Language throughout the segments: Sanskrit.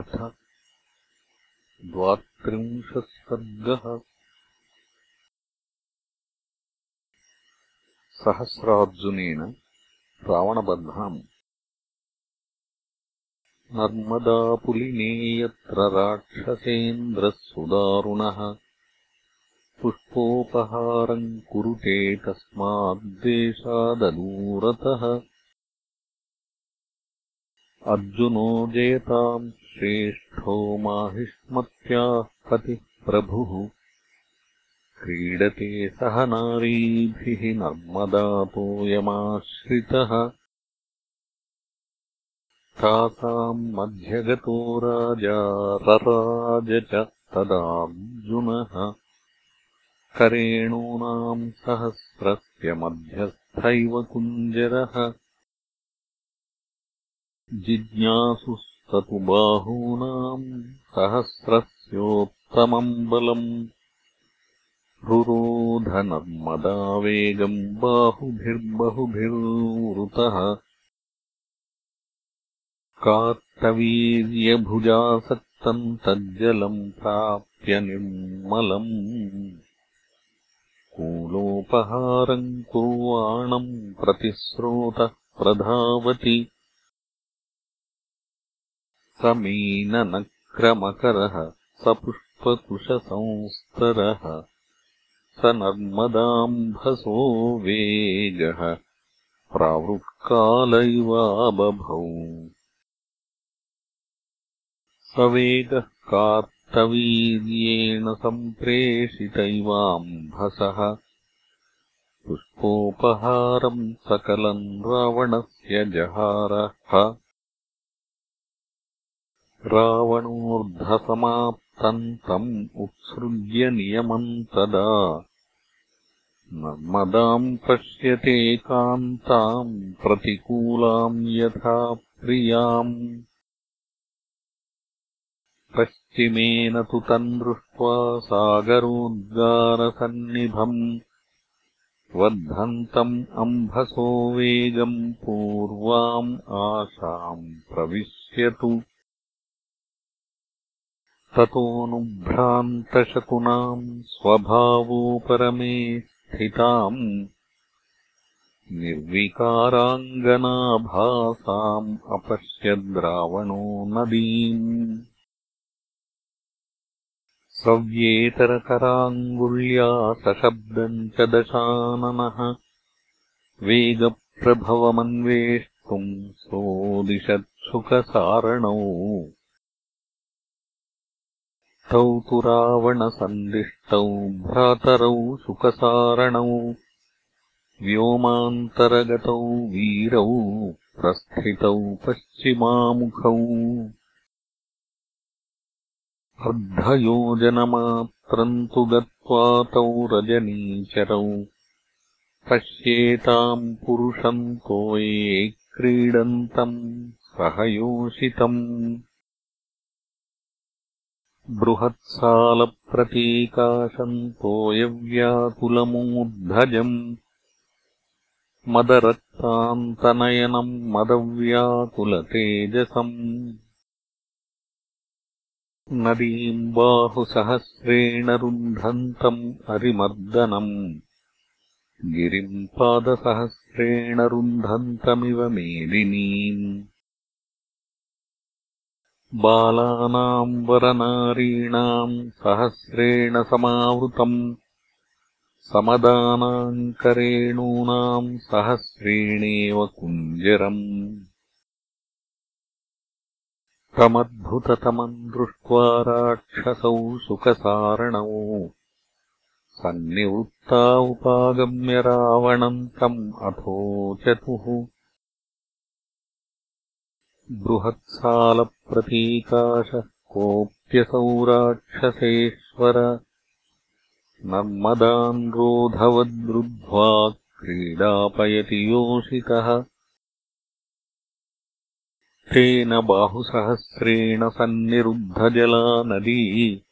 अथ द्वात्रिंशः सर्गः सहस्रार्जुनेन रावणबन्धनम् नर्मदापुलिने यत्र राक्षसेन्द्रः सुदारुणः पुष्पोपहारम् कुरुते तस्माद्देशाददूरतः अर्जुनो जयताम् श्रेष्ठो माहिष्मत्याः पतिः प्रभुः। क्रीडते सह नारीभिः नर्मदातोऽयमाश्रितः तासाम् मध्यगतो राजा रराज च तदार्जुनः। करेणूनाम् सहस्रस्य मध्यस्थैव कुञ्जरः जिज्ञासुस्ततु बाहूनाम् सहस्रस्योत्तमम् बलम् रुरोधनर्मदावेगम् बाहुभिर्बहुभिर्वृतः कार्तवीर्यभुजासक्तम् तज्जलम् प्राप्य निर्मलम् कूलोपहारम् कुर्वाणम् प्रतिस्रोतः प्रधावति स मीननक्रमकरः स पुष्पकुशसंस्तरः स नर्मदाम्भसो वेगः प्रावृत्कालैवाबभौ स वेगः कार्तवीर्येण सम्प्रेषितैवाम्भसः पुष्पोपहारम् सकलम् रावणस्य जहारः रावणोऽर्धसमाप्तम् तम् उत्सृज्य नियमम् तदा। नर्मदाम् पश्यते कान्ताम् प्रतिकूलाम् यथा प्रियाम्। पश्चिमेन तु तम् दृष्ट्वा सागरोद्गारसन्निभम् वर्धन्तम् अम्भसो वेगम् पूर्वाम् आशाम् प्रविश्यतु ततोऽनुभ्रान्तशकुनाम् स्वभावोपरमे स्थिताम् निर्विकाराङ्गनाभासाम् अपश्यद्रावणो नदीम्। सव्येतरकराङ्गुल्या सशब्दम् च दशाननः वेगप्रभवमन्वेष्टुम् सोदिशत्सुखसारणौ तौ रावणसन्दिष्टौ भ्रातरौ सुखसारणौ व्योमान्तरगतौ वीरौ प्रस्थितौ पश्चिमामुखौ। अर्धयोजनमात्रम् तु गत्वा तौ रजनीचरौ। पश्येताम् पुरुषम् तोये क्रीडन्तम् सहयोषितम् बृहत्सालप्रतीकाशम् तोयव्याकुलमूर्धजम् मदरक्तान्तनयनम् मदव्याकुलतेजसम् नदीम् बाहुसहस्रेण रुन्धन्तम् अरिमर्दनम् गिरिम् पादसहस्रेण रुन्धन्तमिव मेदिनीम् बालानाम् वरनारीणाम् सहस्रेण समावृतम् समदानाम् करेणूनाम् सहस्रेणेव कुञ्जरम्। तमद्भुततमम् दृष्ट्वा राक्षसौ सुखसारणौ सन्निवृत्ता उपागम्य रावणम् तम् अथोचतुः बृहत्सालप्रतीकाशः कोऽप्यसौ राक्षसेश्वर नर्मदान् रोधवद्रुद्ध्वा क्रीडापयति योषितः। तेन बाहुसहस्रेण सन्निरुद्धजला नदी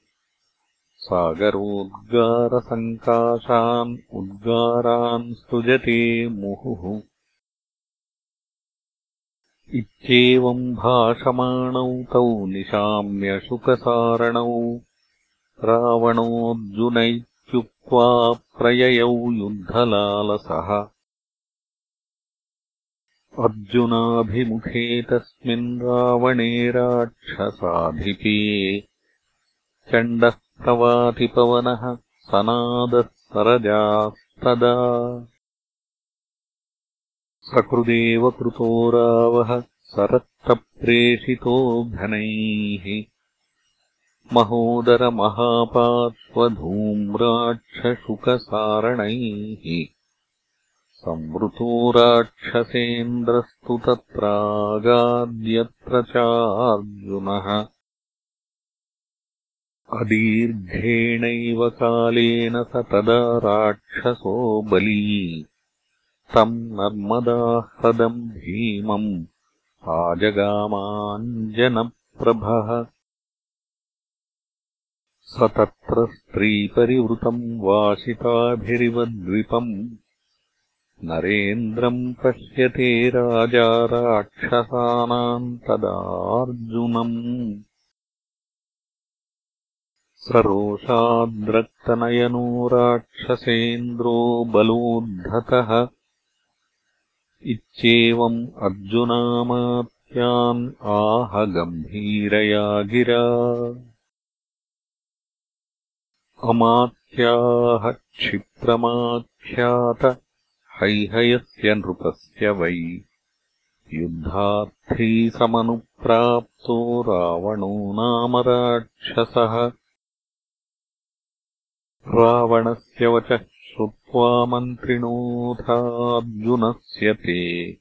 सागरोद्गारसङ्काशान् उद्गारान् सृजते मुहुः इत्येवम् भाषमाणौ तौ निशाम्यशुकसारणौ। रावणोऽर्जुन इत्युक्त्वा प्रययौ युद्धलालसः। अर्जुनाभिमुखे तस्मिन् रावणे राक्षसाधिपे। चण्डः प्रवातिपवनः सनादः सरजास्तदा सकृदेव कृतो रावः सरक्तप्रेषितो घनैः महोदरमहापार्श्वधूम्राक्षशुकसारणैः संवृतो राक्षसेन्द्रस्तु तत्रागाद्यत्र चार्जुनः अदीर्घेणैव कालेन स तदा राक्षसो बली तम् नर्मदाह्रदम् भीमम् आजगामाञ्जनप्रभः स तत्र स्त्रीपरिवृतम् वासिताभिरिवद्विपम् नरेन्द्रम् पश्यते राजा राक्षसानाम् तदार्जुनम्। स रोषाद्रक्तनयनो राक्षसेन्द्रो बलोद्धतः इत्येवम् अर्जुनामात्यान् आह गम्भीरया गिरा। अमात्याः क्षिप्रमाख्यात हैहयस्य नृपस्य वै। युद्धार्थी समनुप्राप्तो रावणो नाम राक्षसः। रावणस्य वचः श्रुत्वा मन्त्रिणोऽथार्जुनस्य ते।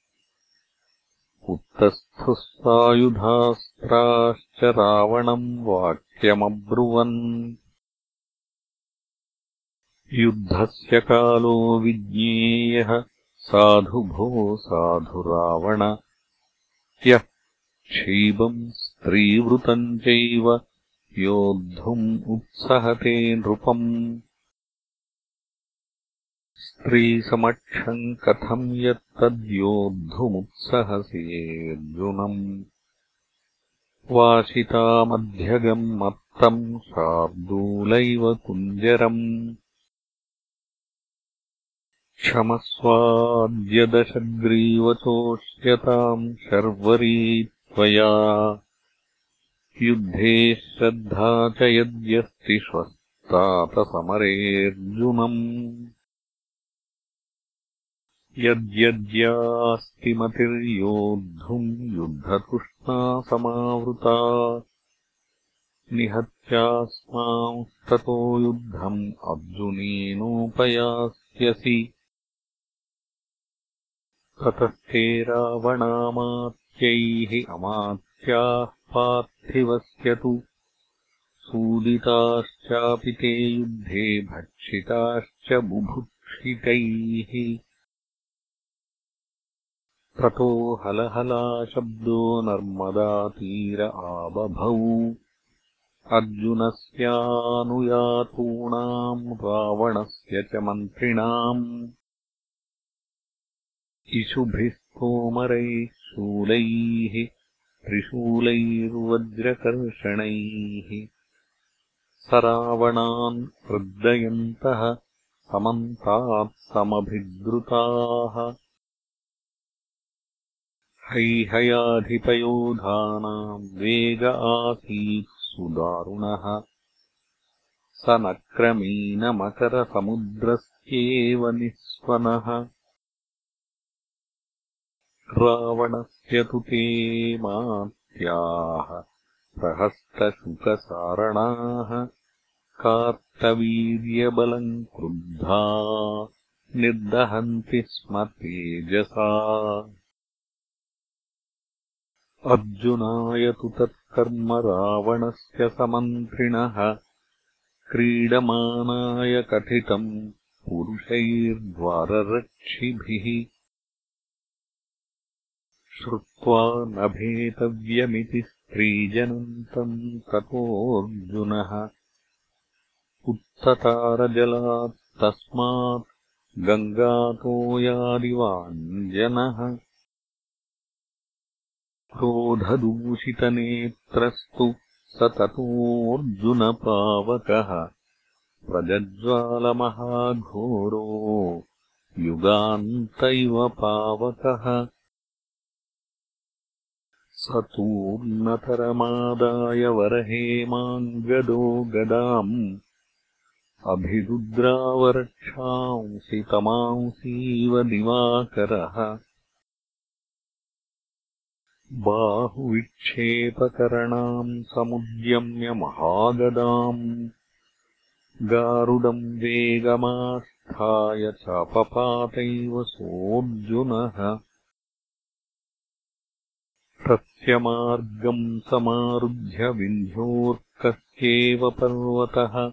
उत्तस्थः सायुधास्त्राश्च रावणम् वाक्यमब्रुवन्। युद्धस्य कालो विज्ञेयः साधु भो साधु रावण यः क्षीबम् स्त्रीवृतम् चैव योद्धुम् उत्सहते नृपम् स्त्रीसमक्षम् कथम् यत्तद्योद्धुमुत्सहसेऽर्जुनम् वासितामध्यगम् मत्तम् शार्दूलैव कुञ्जरम्। क्षमस्वाद्यदशग्रीवचोष्यताम् शर्वरी त्वया। युद्धे श्रद्धा च यद्यस्ति श्वस्तातसमरेऽर्जुनम् यद्यद्यास्ति मतिर्योद्धुम् युद्धतृष्णासमावृता निहत्यास्मांस्ततो युद्धम् अर्जुनेनोपयास्यसि। ततस्ते रावणामात्यैः अमात्याः पार्थिवस्य तु सूदिताश्चापि ते युद्धे भक्षिताश्च बुभुक्षितैः ततो हलहलाशब्दो नर्मदातीर आबभौ। अर्जुनस्यानुयातूणाम् रावणस्य च मन्त्रिणाम्। इषुभिः स्तोमरैः शूलैः त्रिशूलैर्वज्रकर्षणैः। स रावणान् वृद्दयन्तः समन्तात्समभिद्रुताः हैहयाधिपयोधानाम् वेग आसीत् सुदारुणः। स न क्रमीणमकरसमुद्रस्येव निःस्वनः। रावणस्य तु ते मात्याः प्रहस्तशुकसारणाः कार्तवीर्यबलम् क्रुद्धा निर्दहन्ति स्म तेजसा अर्जुनाय तु तत्कर्म रावणस्य समन्त्रिणः क्रीडमाणाय कथितम् पुरुषैर्द्वाररक्षिभिः। श्रुत्वा न भेतव्यमिति स्त्रीजनन्तम् ततोऽर्जुनः उत्ततारजलात् तस्मात् गङ्गातोयादिवाञ्जनः क्रोधदूषितनेत्रस्तु स ततोऽर्जुनपावकः प्रजज्वालमहाघोरो युगान्त इव पावकः स तूर्णतरमादाय वरहेमाङ्गदो गदाम् अभिरुद्रावरक्षांसि तमांसीव दिवाकरः बाहुविक्षेपकरणाम् समुद्यम्य महागदाम्। गारुडम् वेगमास्थाय चापपातैव सोऽर्जुनः। तस्य मार्गम् समारुध्य विन्ध्योऽर्कस्येव पर्वतः।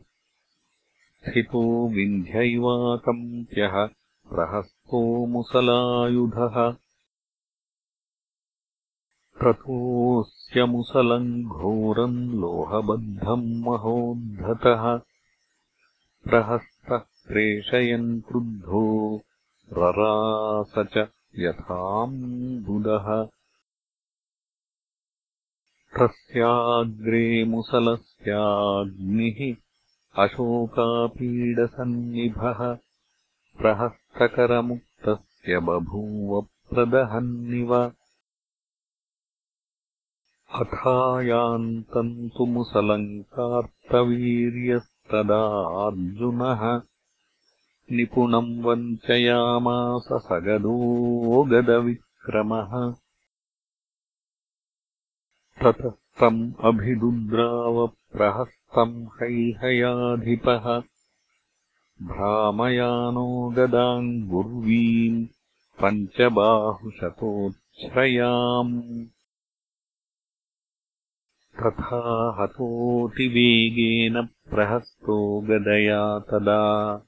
स्थितो विन्ध्यैवाकम्प्यः प्रहस्तो मुसलायुधः ततोऽस्यमुसलम् घोरम् लोहबद्धम् महोद्धतः। प्रहस्तः प्रेषयन् क्रुद्धो ररास च यथाम्बुदः तस्याग्रे मुसलस्याग्निः अशोकापीडसन्निभः। प्रहस्तकरमुक्तस्य बभूव प्रदहन्निव अथायान्तम् तु मुसलङ्कार्तवीर्यस्तदार्जुनः निपुणम् वञ्चयामास सगदो गदविक्रमः। ततः तम् अभिदुद्रावप्रहस्तम् हैहयाधिपः। भ्रामयानो गदाम् गुर्वीम् पञ्चबाहुशतोच्छ्रयाम् तथा हतोऽतिवेगेन प्रहस्तो गदया तदा।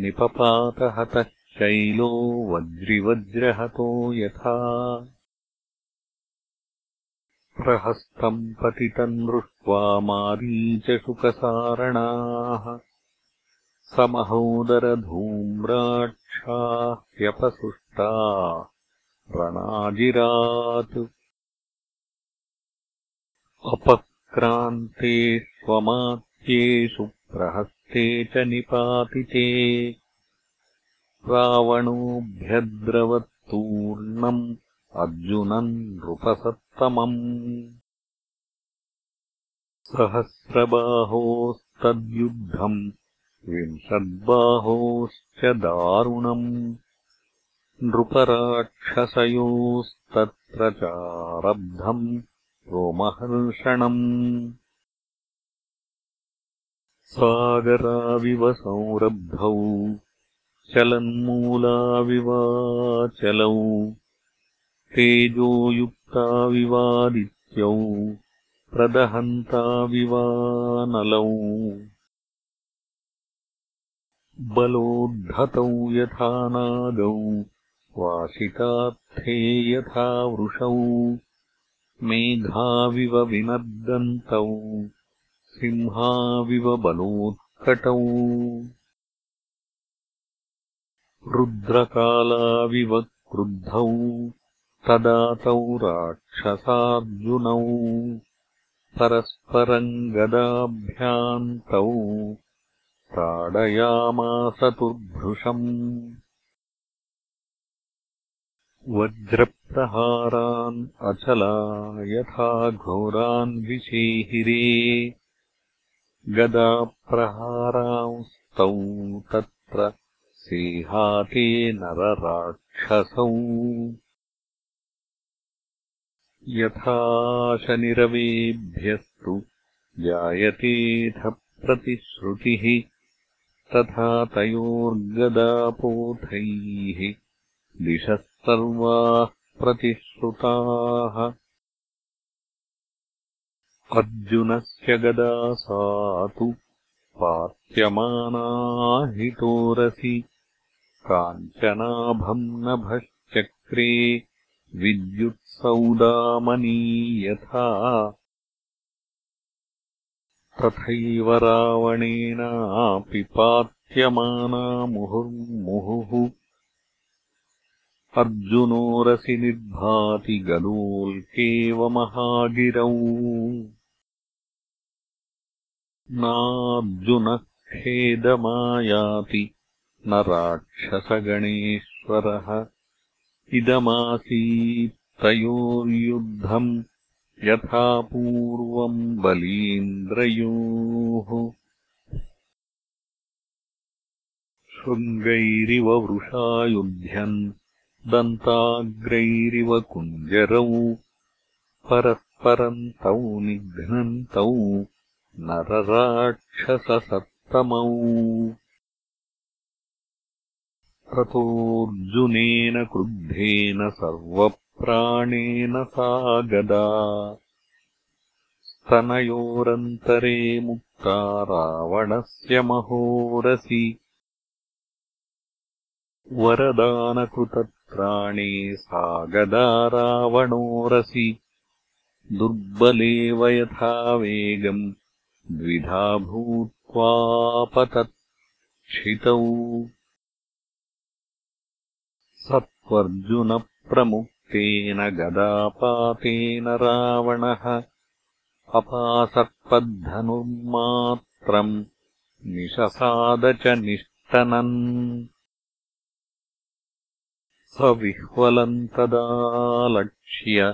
निपपातहतः शैलो वज्रिवज्रहतो यथा। प्रहस्तम् पतितम् दृष्ट्वा मारीचशुकसारणाः। समहोदरधूम्राक्षाह्यपसृष्टा रणाजिरात् अपक्रान्ते स्वमात्येषु प्रहस्ते च निपातिते रावणोऽभ्यद्रवत्तूर्णम् अर्जुनम् नृपसत्तमम्। सहस्रबाहोस्तद्युद्धम् विंशद्बाहोश्च दारुणम् नृपराक्षसयोस्तत्र चारब्धम् रोमहर्षणम्। सागराविव संरब्धौ चलन्मूलाविवाचलौ तेजोयुक्ताविवादित्यौ प्रदहन्ताविवानलौ। बलोद्धतौ यथा नागौ वाशितात्थे यथा वृषौ मेघाविव विनर्दन्तौ सिंहाविव बलोत्कटौ। रुद्रकालाविव क्रुद्धौ तदातौ राक्षसार्जुनौ। परस्परम् गदाभ्यान्तौ ताडयामासतुर्भृशम् वज्रप्रहारान् अचला यथा घोरान् विशेहिरे गदाप्रहारांस्तौ तत्र सेहाते नरराक्षसौ। यथाशनिरवेभ्यस्तु जायतेऽथ प्रतिश्रुतिः तथा तयोर्गदापोथैः दिशः सर्वाः प्रतिश्रुताः अर्जुनस्य गदा सा तु पात्यमानाहितोरसि काञ्चनाभम् नभश्चक्रे विद्युत्सौदामनी यथा तथैव रावणेनापि पात्यमाना मुहुर्मुहुः अर्जुनोरसि निर्भाति गदोल्केव महागिरौ नार्जुनः खेदमायाति न राक्षसगणेश्वरः। इदमासीत्तयोर्युद्धम् यथा पूर्वम् बलीन्द्रयोः। शृङ्गैरिव वृषा युध्यन् दन्ताग्रैरिव कुञ्जरौ परस्परन्तौ निघ्नन्तौ नरराक्षससत्तमौ रतोऽर्जुनेन क्रुद्धेन सर्वप्राणेन सा गदा स्तनयोरन्तरे मुक्ता रावणस्य महोरसि वरदानकृतत्राणे सा गदा रावणोरसि दुर्बलेव यथा वेगम् द्विधा भूत्वापतत्क्षितौ सत्त्वर्जुनप्रमुक्तेन गदापातेन रावणः अपासर्पद्धनुर्मात्रम् निशसाद च निष्टनन् स विह्वलम् तदालक्ष्य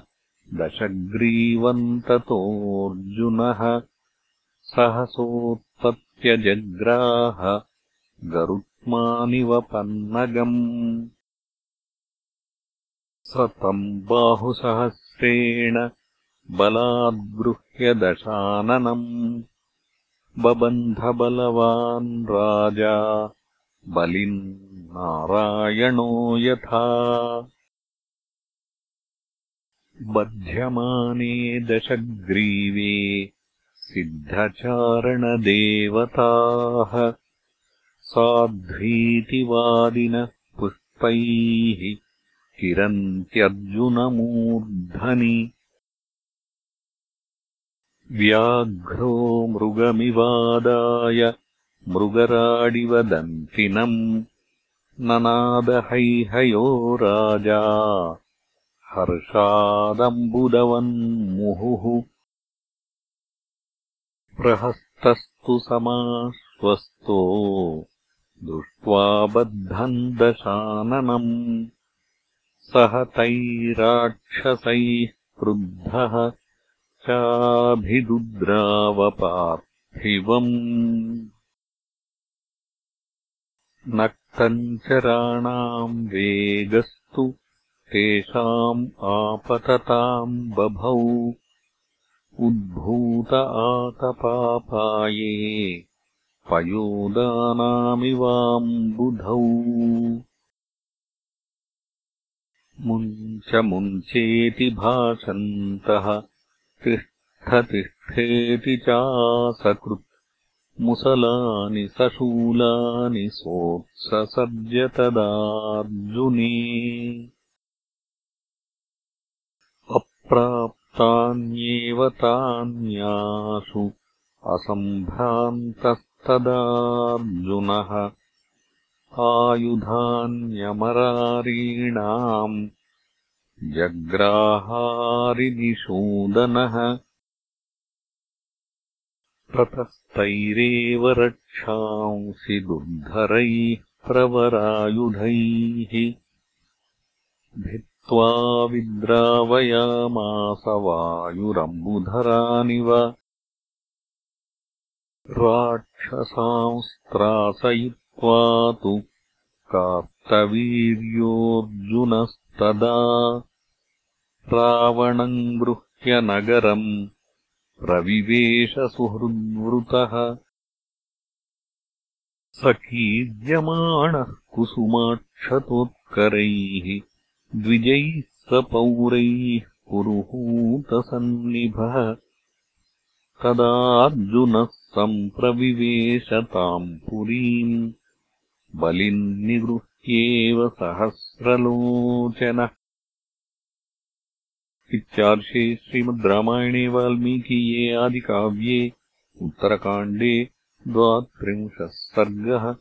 दशग्रीवन्ततोऽर्जुनः सहसोत्पत्यजग्राह गरुत्मानिव पन्नगम् स तम् बाहुसहस्रेण बलाद्गृह्य दशाननम् बबन्धबलवान् राजा बलिन् नारायणो यथा। बध्यमाने दशग्रीवे सिद्धचारणदेवताः। साध्वीतिवादिनः पुष्पैः किरन्त्यर्जुनमूर्धनि। व्याघ्रो मृगमिवादाय मृगराडिवदन्तिनम् ननादहैहयो राजा हर्षादम्बुदवन्मुहुः। प्रहस्तस्तु समाश्वस्तो। दृष्ट्वा बद्धम् दशाननम् सह तैराक्षसैः क्रुद्धः। चाभिदुद्रावपार्थिवम् नक्तञ्चराणाम् वेगस्तु तेषाम् आपतताम् बभौ। उद्भूत आतपापाये पयोदानामिवाम्बुधौ। मुञ्च मुञ्चेति भाषन्तः तिष्ठतिष्ठेति चासकृत् मुसलानि सशूलानि सोत्ससर्जतदार्जुने अप्राप्तान्येव तान्यासु असम्भ्रान्तस्तदार्जुनः। आयुधान्यमरारीणाम् जग्राहारिनिषूदनः ततस्तैरेव रक्षांसि दुर्धरैः प्रवरायुधैः। भित्त्वा विद्रावयामास वायुरम्बुधरानिव। राक्षसांस्त्रासयित्वा तु कार्तवीर्योऽर्जुनस्तदा। रावणम् गृह्य नगरम् प्रविवेशसुहृद्वृतः स कीर्यमाणः कुसुमाक्षतोत्करैः द्विजैः स पौरैः पुरुहूतसन्निभः तदार्जुनः सम्प्रविवेशताम् पुरीम् बलिन्निगृह्येव सहस्रलोचनः इत्यार्षे श्रीमद् रामायणे वाल्मीकीये आदिकाव्ये उत्तरकाण्डे द्वात्रिंशः सर्गः